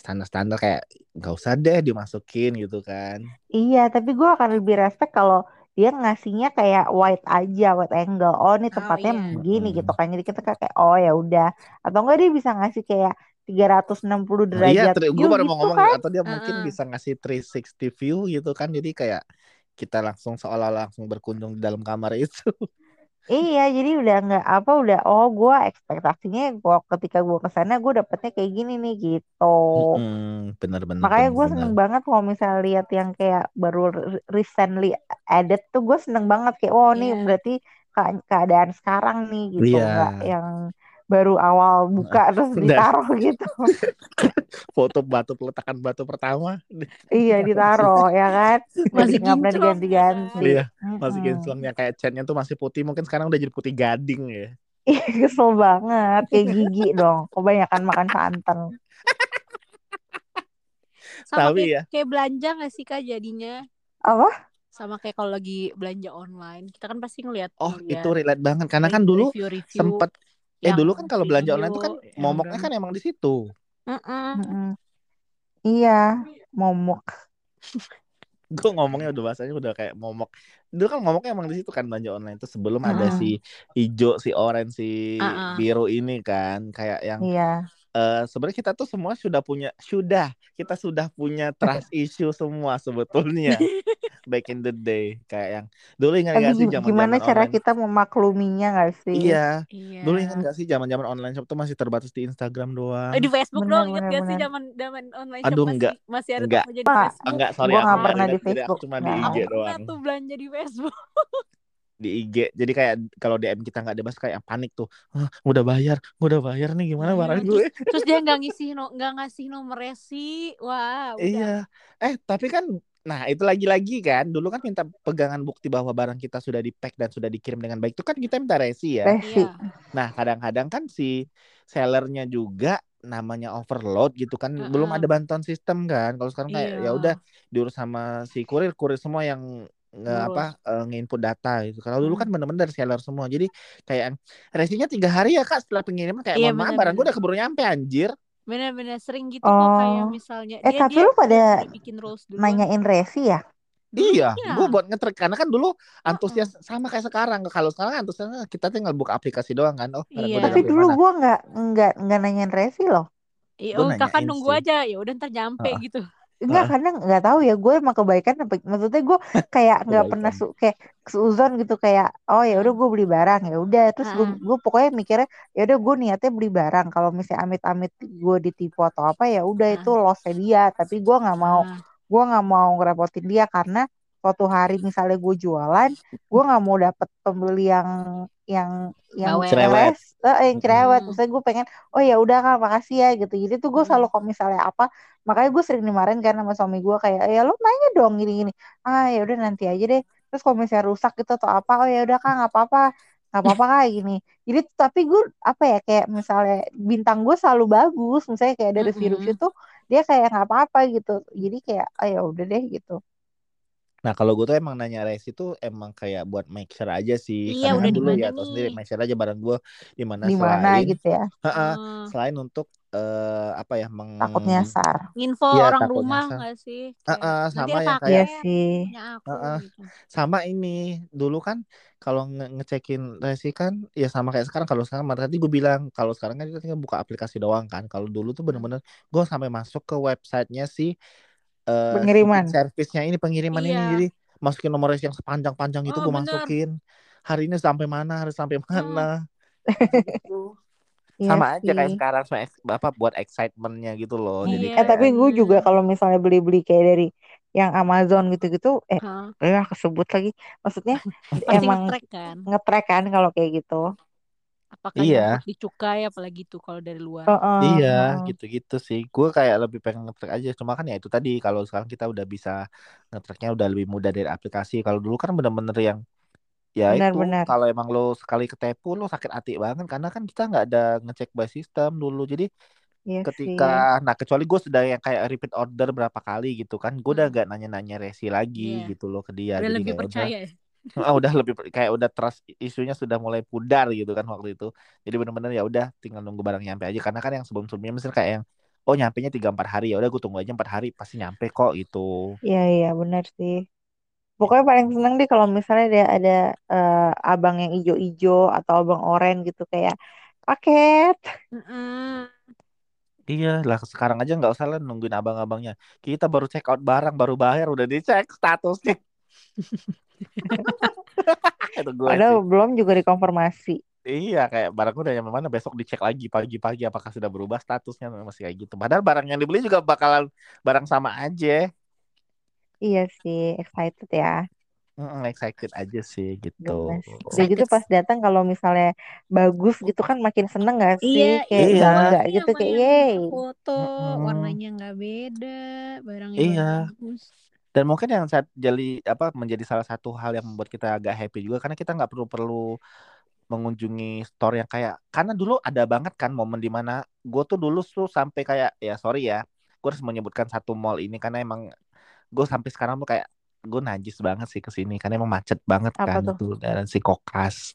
standar-standar kayak nggak usah deh dimasukin gitu kan Iya, tapi gue akan lebih respect kalau dia ngasihnya kayak wide aja, wide angle. Oh, ini Oh, tempatnya iya. begini Mm-mm. gitu kan. Jadi kita kayak oh ya udah. Atau enggak dia bisa ngasih kayak 360 Oh iya, derajat gue view baru gitu mau ngomong kan. atau dia mungkin Heeh. bisa ngasih 360 view gitu kan. Jadi kayak kita langsung seolah langsung berkunjung di dalam kamar itu. Iya, jadi udah nggak apa udah oh gua ekspektasinya gua ketika gua ke sana gua dapetnya kayak gini nih gitu. Mm-mm, bener-bener Makanya gue seneng banget kalau misalnya lihat yang kayak baru re- recently added tuh gue seneng banget kayak oh nih Iya. berarti ke- keadaan sekarang nih gitu Iya. nggak yang baru awal buka terus Udah. ditaruh gitu. Foto batu peletakan batu pertama. iya ditaruh ya kan. Masih nggak pernah kinclong, diganti-ganti. Iya, Masih kinclongnya kayak catnya tuh masih putih. Mungkin sekarang udah jadi putih gading ya. Ih, kesel banget kayak gigi dong. Kebanyakan makan santan. Sama Tapi kayak, ya. kayak belanja gak sih kak jadinya? Apa? Sama kayak kalau lagi belanja online, kita kan pasti ngeliat Oh, ngeliat itu relate banget karena kan dulu review-review sempet eh yang dulu kan kalau belanja online tuh kan yang momoknya udah- kan emang di situ. Mm-mm. Iya, momok. Gue ngomongnya udah bahasanya udah kayak momok. Dulu kan momoknya emang di situ kan belanja online tuh sebelum ada Mm-mm. si hijau, si orange, si ah. biru ini kan kayak yang Iya. eh sebenarnya kita tuh semua sudah punya sudah kita sudah punya trust issue semua sebetulnya back in the day kayak yang dulu ingat Tapi gak sih zaman gimana zaman cara online kita memakluminya gak sih? iya Iya. dulu ingat gak sih zaman zaman online shop tuh masih terbatas di Instagram doang Eh, di Facebook Benar, dong, inget benar, gak sih zaman zaman online Aduh, shop masih enggak. masih ada Enggak. di Enggak. Facebook. enggak sorry Gua aku nggak nggak pernah di ingat. Facebook. cuma di Nggak. IG Aku doang tuh belanja di Facebook. di IG jadi kayak kalau DM kita nggak dibahas kayak panik tuh ah, udah bayar udah bayar nih gimana Iya, barang gue terus dia nggak ngisi no, nggak ngasih nomor resi. Wah, udah. Iya. Eh, tapi kan nah itu lagi-lagi kan dulu kan minta pegangan bukti bahwa barang kita sudah di pack dan sudah dikirim dengan baik itu kan kita minta resi ya. Resi. Iya. Nah, kadang-kadang kan si sellernya juga namanya overload gitu kan Heeh. belum ada bantuan sistem kan. Kalau sekarang kayak Iya. ya udah diurus sama si kurir, kurir semua yang nge apa eh, nge-input data gitu. Kalau dulu kan bener-bener dari seller semua. Jadi kayak resinya tiga hari ya kak setelah pengiriman kayak Iya, mohon maaf barang gue udah keburu nyampe anjir. Bener-bener sering gitu kok kayak Oh. misalnya Eh, dia tapi dia lu pada bikin rules duluan. Nanyain resi ya? Dulu Iya, iya. gue buat ngetrek karena kan dulu antusias sama kayak sekarang. Kalau sekarang antusiasnya kita tinggal buka aplikasi doang kan. Oh, gue Iya. Tapi dulu gua nggak nggak nggak nanyain resi loh. Iya, oh, kakak nunggu sih. aja. Ya udah ntar nyampe Heeh. gitu. Enggak, karena nggak tahu ya. Gue emang kebaikan. apa- Maksudnya gue kayak nggak pernah su kayak seuzon gitu kayak oh ya udah Ah. gue beli barang ya udah. Terus gue gue pokoknya mikirnya ya udah gue niatnya beli barang. Kalau misalnya amit-amit gue ditipu atau apa ya udah Ah. itu lossnya dia. Tapi gue nggak mau gue nggak mau ngerepotin dia karena suatu hari misalnya gue jualan gue nggak mau dapet pembeli yang yang yang Bawel. Cerewet. eh, yang cerewet. Hmm. misalnya gue pengen oh ya udah kak makasih ya gitu. Jadi tuh gue Hmm. selalu kalau misalnya apa makanya gue sering dimarahin kan sama suami gue kayak ya lo nanya dong gini gini ah ya udah nanti aja deh. Terus kalau misalnya rusak gitu atau apa oh ya udah kak nggak apa-apa nggak apa-apa kak gini. Jadi tapi gue apa ya kayak misalnya bintang gue selalu bagus. Misalnya kayak dari review tuh dia kayak nggak apa-apa gitu. Jadi kayak oh ya udah deh gitu Nah, kalau gue tuh emang nanya resi tuh emang kayak buat make sure aja sih. Iya, Karena udah kan dulu ya tau sendiri make sure aja barang gue di mana selain gitu ya Heeh, Ah. selain untuk eh, apa ya meng takut nyasar Info Iya, orang takut rumah nyasar. nggak sih? Heeh, Kayak, sama yang iya kayak sih aku Heeh. gitu. sama ini dulu kan kalau nge- ngecekin resi kan ya sama kayak sekarang kalau sekarang tadi gue bilang kalau sekarang kan kita tinggal buka aplikasi doang kan kalau dulu tuh bener-bener gue sampai masuk ke websitenya si eh, Pengiriman. service-nya ini pengiriman ini Iya. jadi masukin nomor yang sepanjang-panjang itu Oh, gue masukin hari ini sampai mana harus sampai mana Gitu. Iya sama aja kayak sih. sekarang sama bapak buat excitementnya gitu loh jadi Iya. Eh tapi gue juga kalau misalnya beli-beli kayak dari yang Amazon gitu-gitu, eh Hah, ya kesebut lagi. Maksudnya pasti emang nge-track kan nge-track kan kalau kayak gitu. Apakah Iya. nyangkut di cukai apalagi tuh kalau dari luar Heeh, Iya, heeh. gitu-gitu sih. Gue kayak lebih pengen nge-track aja. Cuma kan ya itu tadi, kalau sekarang kita udah bisa nge-tracknya udah lebih mudah dari aplikasi. Kalau dulu kan bener-bener yang ya itu Benar-benar. kalau emang lo sekali ketipu lo sakit hati banget karena kan kita nggak ada ngecek by system dulu. Jadi Iya sih. ketika, nah kecuali gue sudah yang kayak repeat order berapa kali gitu kan, gue udah gak nanya-nanya resi lagi Iya. gitu loh ke dia. udah Jadi lebih udah percaya ya Ah, udah lebih kayak udah trust isunya sudah mulai pudar gitu kan waktu itu. Jadi bener-bener ya udah tinggal nunggu barang nyampe aja karena kan yang sebelum-sebelumnya misalnya kayak yang oh nyampe nya tiga empat hari ya udah gue tunggu aja empat hari pasti nyampe kok gitu. Iya iya benar sih. Pokoknya paling seneng deh kalau misalnya ada ada eh, abang yang ijo-ijo atau abang oranye gitu kayak paket. Iya lah sekarang aja nggak usah lah nungguin abang-abangnya. Kita baru check out barang baru bayar udah dicek statusnya. itu gue Padahal sih. belum juga dikonfirmasi. Iya kayak barang udah nyampe mana besok dicek lagi pagi-pagi apakah sudah berubah statusnya masih kayak gitu. Padahal barang yang dibeli juga bakalan barang sama aja. Iya sih, excited ya. Mm, excited aja sih gitu. Udah gitu pas datang kalau misalnya bagus gitu kan makin seneng gak sih? Iya, Kayak Iya. bangga Iya, gitu kayak yeay. foto Mm-mm. warnanya nggak beda, barangnya Iya. bagus. Dan mungkin yang saat jadi apa menjadi salah satu hal yang membuat kita agak happy juga karena kita nggak perlu perlu mengunjungi store yang kayak karena dulu ada banget kan momen di mana gue tuh dulu tuh sampai kayak ya sorry ya gue harus menyebutkan satu mall ini karena emang gue sampai sekarang tuh kayak gue najis banget sih ke sini karena emang macet banget Apa kan tuh? itu dan si kokas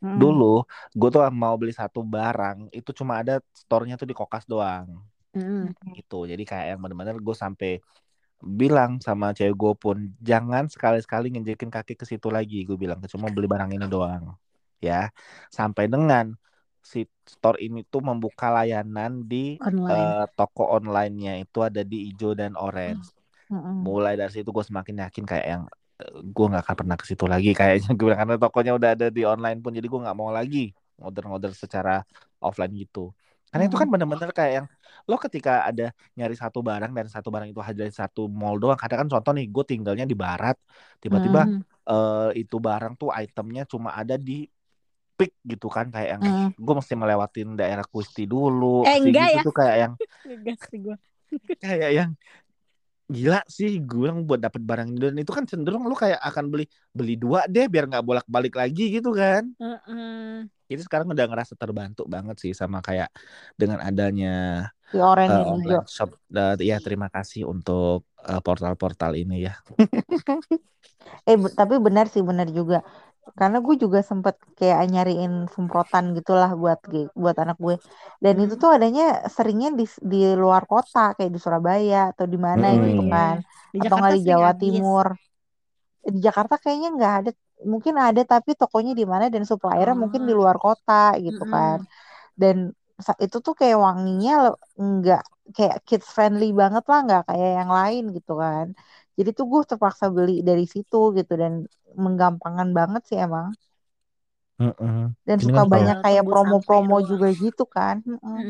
Mm. dulu gue tuh mau beli satu barang itu cuma ada store-nya tuh di kokas doang Mm. gitu jadi kayak yang bener-bener gue sampai bilang sama cewek gue pun jangan sekali-sekali nginjekin kaki ke situ lagi gue bilang. Cuma beli barang ini doang ya. Sampai dengan si store ini tuh membuka layanan di Online. eh, toko online-nya itu ada di hijau dan orange. Mm-mm. mulai dari situ gue semakin yakin kayak yang gue nggak akan pernah ke situ lagi kayaknya. Gue bilang karena tokonya udah ada di online pun jadi gue nggak mau lagi order-order secara offline gitu karena itu kan Mm-mm. bener-bener kayak yang lo ketika ada nyari satu barang dan satu barang itu ada di satu mall doang kadang kan contoh nih gue tinggalnya di barat tiba-tiba Mm. eh, itu barang tuh itemnya cuma ada di pick gitu kan kayak yang Mm. gue mesti melewatin daerah Kusti dulu Eh, enggak gitu ya. tuh kayak yang kayak yang gila sih gue yang buat dapet barang dan itu kan cenderung lu kayak akan beli beli dua deh biar nggak bolak balik lagi gitu kan Heeh. Jadi sekarang udah ngerasa terbantu banget sih sama kayak dengan adanya hijau. online shop dan ya terima kasih untuk eh, portal-portal ini ya Eh tapi benar sih benar juga. Karena gue juga sempet kayak nyariin semprotan gitulah buat buat anak gue. Dan itu Hmm. tuh adanya seringnya di di luar kota kayak di Surabaya atau di mana Oh gitu kan. Di Atau nggak di Jawa habis. Timur. Di Jakarta kayaknya nggak ada. Mungkin ada tapi tokonya di mana dan suppliernya mungkin di Oh. luar kota gitu kan. Mm-mm. Dan itu tuh kayak wanginya nggak kayak kids friendly banget lah nggak kayak yang lain gitu kan. Jadi tuh gue terpaksa beli dari situ gitu dan menggampangkan banget sih emang. Mm-mm. Dan Ini suka kan banyak Tinggal kayak promo-promo juga gitu kan. Mm-mm.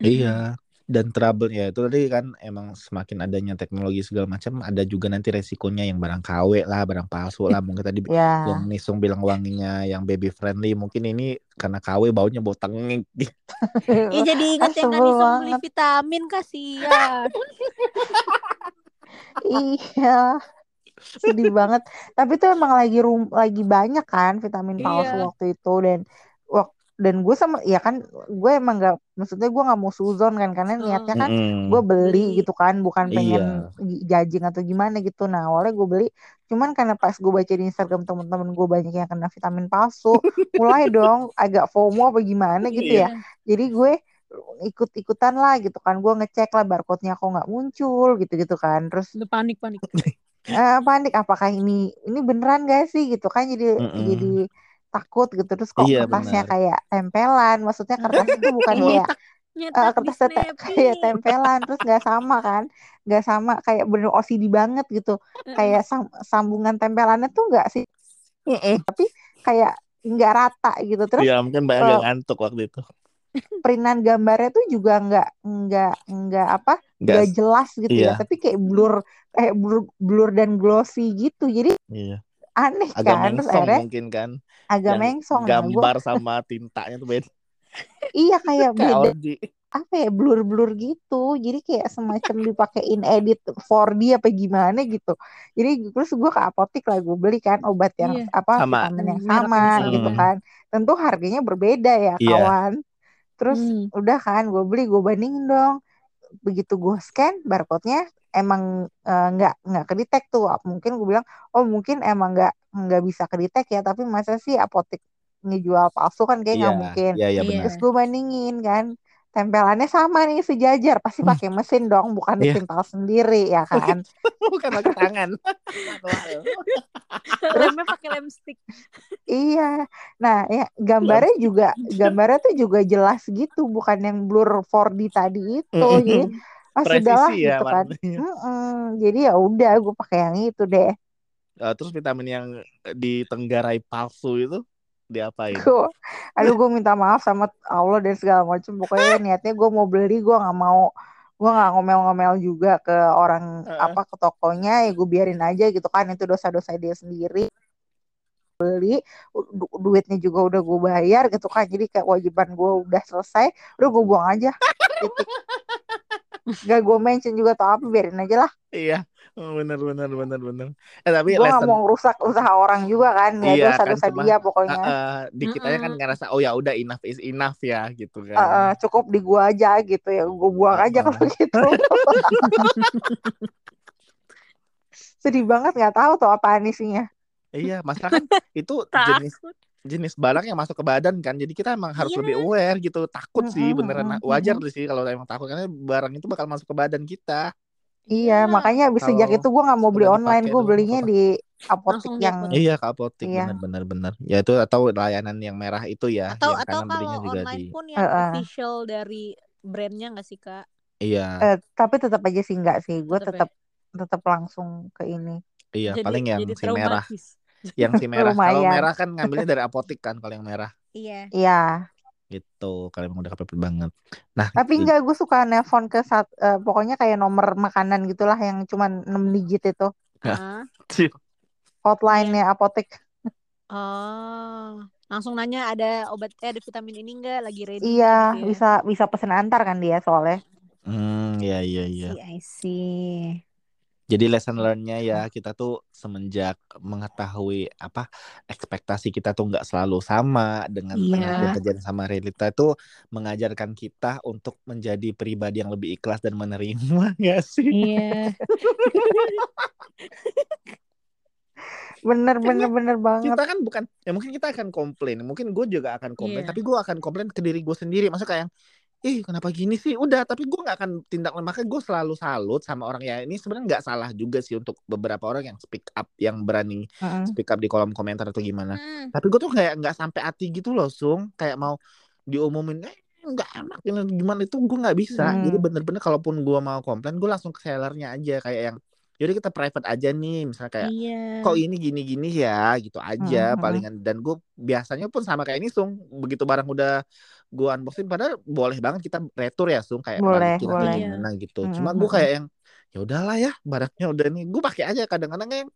iya dan trouble ya itu tadi kan emang semakin adanya teknologi segala macam ada juga nanti resikonya yang barang KW lah barang palsu lah mungkin tadi Ya. yang Nisung bilang wanginya yang baby friendly mungkin ini karena KW baunya bau tengik Ih jadi inget yang Nanisong beli vitamin kasihan. Iya. Sedih banget. Tapi tuh emang lagi rum lagi banyak kan vitamin palsu Iya. waktu itu dan dan gue sama ya kan gue emang nggak maksudnya gue nggak mau suzon kan karena niatnya kan gue beli gitu kan bukan pengen iya judging atau gimana gitu. Nah awalnya gue beli cuman karena pas gue baca di Instagram temen-temen gue banyak yang kena vitamin palsu mulai dong agak FOMO apa gimana gitu iya ya. Iya. jadi gue ikut-ikutan lah gitu kan gue ngecek lah barcode-nya kok nggak muncul gitu-gitu kan. Terus Udah panik-panik. eh, panik apakah ini ini beneran gak sih gitu kan jadi Mm-mm. jadi takut gitu terus kok iya kertasnya benar kayak tempelan maksudnya kertasnya tuh bukan Iya. kayak nyetak eh, di kertas tetek kayak tempelan terus nggak sama kan nggak sama kayak bener OCD banget gitu kayak sam- sambungan tempelannya tuh nggak sih tapi kayak nggak rata gitu terus Iya mungkin banyak eh, yang ngantuk waktu itu. perintan gambarnya tuh juga nggak nggak nggak apa Nggak, jelas gitu ya iya, tapi kayak blur kayak blur blur dan glossy gitu jadi iya. Aneh Agak kan terus mengsong akhirnya mungkin kan. agak Yang mengsong nah gue gambar sama tintanya tuh beda. iya kayak beda apa ya blur blur gitu jadi kayak semacam dipakein edit 4D apa gimana gitu jadi terus gue ke apotik lah gue beli kan obat yang Iya. apa Sama. vitamin yang sama gitu sama. Hmm. kan tentu harganya berbeda ya Iya. kawan terus Hmm. udah kan gue beli gue bandingin dong begitu gue scan barcode-nya emang eh, nggak nggak kedetek tuh mungkin gue bilang oh mungkin emang nggak nggak bisa kedetek ya tapi masa sih apotek ngejual palsu kan kayak nggak mungkin iya, iya Iya. benar. terus gue bandingin kan tempelannya sama nih sejajar pasti Hmm. pakai mesin dong bukan Iya. ditimpal sendiri ya kan Bukan pakai tangan. Manual. Lemnya pakai lem stick. iya nah ya gambarnya juga gambarnya tuh juga jelas gitu bukan yang blur 4D tadi itu jadi Mm-mm. ah sudahlah ya gitu kan. Mm-mm. jadi ya udah gue pakai yang itu deh Eh, terus vitamin yang ditenggarai palsu itu diapain? gue aduh gue minta maaf sama Allah dan segala macam pokoknya niatnya gue mau beli gue nggak mau gue nggak ngomel-ngomel juga ke orang Heeh. apa ke tokonya. Ya gue biarin aja gitu kan itu dosa-dosa dia sendiri. Beli du- duitnya juga udah gue bayar gitu kan. Jadi kayak kewajiban gue udah selesai udah gue buang aja. Titik. Gak gue mention juga atau apa biarin aja lah. Iya, oh, bener bener bener bener. Eh tapi gue nggak lesson mau ngerusak usaha orang juga kan ya iya kan dosa-dosa cuma dia eh, pokoknya eh, di kitanya kan Mm-mm. ngerasa oh ya udah enough is enough ya gitu kan. eh, cukup di gue aja gitu ya gue buang aja Heeh. kalau gitu sedih banget nggak tahu tuh apaan isinya Iya, masalah kan itu jenis jenis barang yang masuk ke badan kan. Jadi kita emang harus Iya. lebih aware gitu. Takut sih beneran wajar sih kalau emang takut karena barang itu bakal masuk ke badan kita. Iya, Iya. makanya abis sejak itu gue nggak mau beli online, gue belinya di apotek yang. Iya, ke apotek iya, bener-bener bener. Ya itu atau layanan yang merah itu ya, Atau yang atau kalau juga online di pun eh, yang eh. official dari brandnya nggak sih kak? Iya, Eh, tapi tetap aja sih nggak sih, gue Tetep ya. tetap tetap langsung ke ini. iya Jadi paling yang jadi si merah. Yang si merah. Kalau merah kan ngambilnya dari apotek kan kalau yang merah. Iya. Iya, Gitu, kalau emang udah kepepet banget. Nah, tapi j- enggak gue suka nelpon ke saat eh, pokoknya kayak nomor makanan gitulah yang cuma 6 digit itu. Iya. hotline-nya apotek. Oh, langsung nanya ada obat eh ada vitamin ini enggak lagi ready Iya, gitu ya. bisa bisa pesen antar kan dia soalnya. Hmm, ya iya I iya. see, I see. Jadi lesson learn-nya ya kita tuh semenjak mengetahui apa ekspektasi kita tuh nggak selalu sama dengan Iya. yang kejadian sama realita itu mengajarkan kita untuk menjadi pribadi yang lebih ikhlas dan menerima nggak sih? Iya. Bener bener Karena bener banget. kita kan bukan ya mungkin kita akan komplain, mungkin gue juga akan komplain, Iya. tapi gue akan komplain ke diri gue sendiri. Maksudnya kayak ih kenapa gini sih? Udah, tapi gue nggak akan tindak makanya gue selalu salut sama orang ya ini sebenarnya nggak salah juga sih untuk beberapa orang yang speak up, yang berani Mm-mm. speak up di kolom komentar atau gimana. Hmm. Tapi gue tuh kayak nggak sampai hati gitu loh, Sung. Kayak mau diumumin, eh nggak enak ini gimana itu gue nggak bisa. Hmm. Jadi bener-bener kalaupun gue mau komplain, gue langsung ke sellernya aja kayak yang, yaudah kita private aja nih, misalnya kayak Iya. kok ini gini-gini ya gitu aja Mm-mm. palingan dan gue biasanya pun sama kayak ini Sung begitu barang udah gue unboxing padahal boleh banget kita retur ya Sung kayak Boleh, atau boleh. gimana gitu Mm-mm. cuma gue kayak yang ya udahlah ya barangnya udah nih gue pakai aja kadang-kadang yang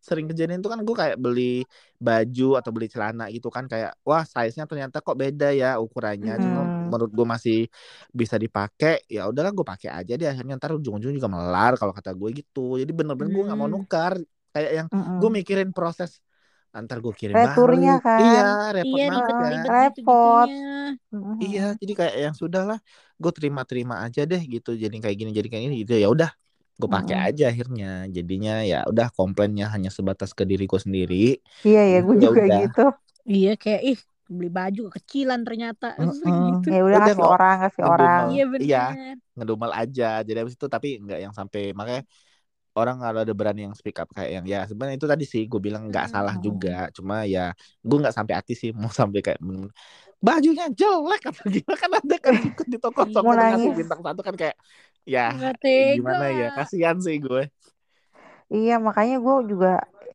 sering kejadian tuh kan gue kayak beli baju atau beli celana gitu kan kayak wah size-nya ternyata kok beda ya ukurannya cuma Mm. Menurut gue masih bisa dipakai ya udahlah gue pakai aja deh akhirnya ntar ujung-ujung juga melar kalau kata gue gitu jadi bener-bener gue nggak mau Hmm. nukar kayak yang Mm-mm. gue mikirin proses antar gue kirim Returnya balik kan. iya repot Iya, banget kan Repot. iya jadi kayak yang sudahlah gue terima-terima aja deh gitu jadi kayak gini jadi kayak gini gitu ya udah gue pakai Mm-mm. aja akhirnya jadinya ya udah komplainnya hanya sebatas ke diriku sendiri Iya ya, gue ya juga udah gitu. Iya kayak ih beli baju kekecilan ternyata Mm-mm. gitu. Ya udah udah kasih nggak orang, kasih orang. Iya benar. iya ngedumel aja jadi habis itu tapi nggak yang sampai makanya orang kalau ada berani yang speak up kayak yang ya sebenarnya itu tadi sih gue bilang nggak salah Mm-mm. juga cuma ya gue nggak sampai hati sih mau sampai kayak men- bajunya jelek atau gimana kan ada kan ikut di toko toko ngasih nangis. bintang satu kan kayak ya gimana ya kasihan sih gue Iya makanya gue juga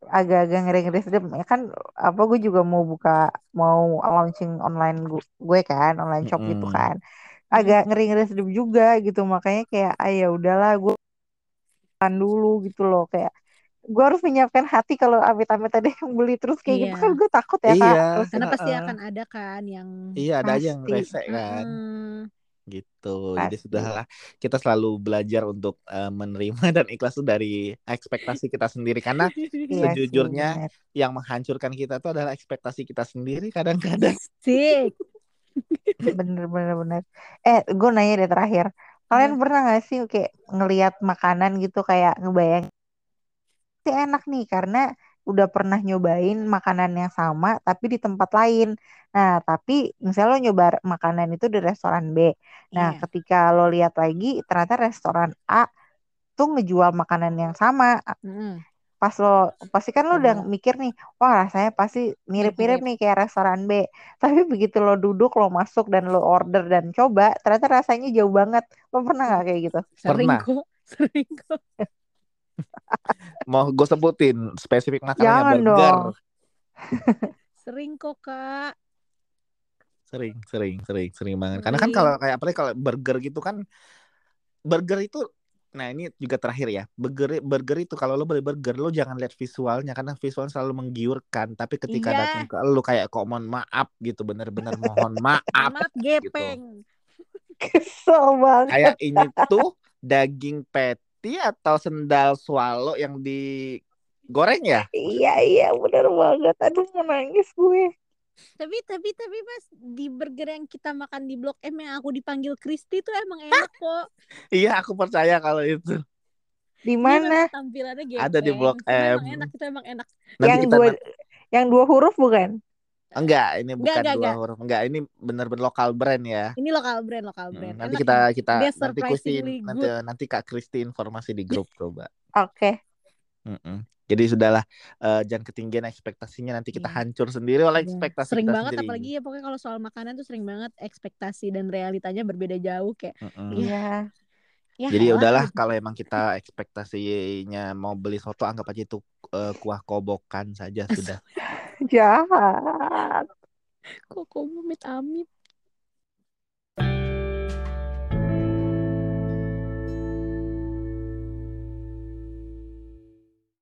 agak-agak ngeri-ngeri sedep ya kan apa gue juga mau buka mau launching online gue, gue kan online shop gitu kan agak ngeri-ngeri sedep juga gitu makanya kayak ah ya udahlah gue kan dulu gitu loh kayak gue harus menyiapkan hati kalau amit-amit ada yang beli terus kayak gitu Iya. kan gue takut ya kak Iya. terus Karena pasti akan ada kan yang iya ada aja yang Pasti. rese kan. Gitu jadi Pasti. sudahlah kita selalu belajar untuk eh, menerima dan ikhlas itu dari ekspektasi kita sendiri karena Iya sih, sejujurnya bener. yang menghancurkan kita itu adalah ekspektasi kita sendiri kadang-kadang Sik. bener bener bener eh gue nanya deh terakhir kalian Apa? pernah gak sih kayak ngelihat makanan gitu kayak ngebayang sih enak nih karena udah pernah nyobain makanan yang sama tapi di tempat lain nah tapi misalnya lo nyoba makanan itu di restoran B nah Iya. ketika lo lihat lagi ternyata restoran A tuh ngejual makanan yang sama Mm-mm. pas lo pasti kan lo udah Coba. mikir nih wah rasanya pasti mirip-mirip Mirip-mirip. nih kayak restoran B tapi begitu lo duduk lo masuk dan lo order dan coba ternyata rasanya jauh banget lo pernah nggak kayak gitu Sering Pernah. kok. Sering kok. Mau gue sebutin spesifik makanannya Jangan burger. dong. Sering kok kak. sering sering sering sering banget. Karena kan kalau kayak apalagi kalau burger gitu kan burger itu nah ini juga terakhir ya. Burger burger itu kalau lo beli burger lo jangan lihat visualnya. Karena visual selalu menggiurkan. Tapi ketika Iya. datang ke lo kayak kok mohon maaf gitu. Bener-bener mohon maaf Maaf gepeng. kesel banget. Kayak ini tuh daging patty atau sendal swallow yang digoreng ya iya iya bener banget aduh mau nangis gue Tapi tapi tapi mas di burger yang kita makan di Blok M yang aku dipanggil Kristi tuh emang enak kok. iya aku percaya kalau itu di Dia mana tampilannya. Ada di Blok cuma Emang M. enak itu emang enak. nanti yang kita dua yang dua huruf bukan enggak ini bukan enggak, dua enggak. huruf enggak ini bener-bener lokal brand ya Ini lokal brand lokal Hmm, brand. nanti Enak kita kita nanti Christine nanti nanti Kak Kristi informasi di grup coba. oke Mm-mm. Jadi sudahlah eh, jangan ketinggian ekspektasinya nanti kita Iya. hancur sendiri oleh Iya. ekspektasi Sering kita banget sendiri. apalagi ya pokoknya kalau soal makanan tuh sering banget ekspektasi dan realitanya berbeda jauh kayak iya ya Jadi elah udahlah kalau emang kita ekspektasinya mau beli soto anggap aja itu eh, kuah kobokan saja sudah. jahat Kok kok amit amit.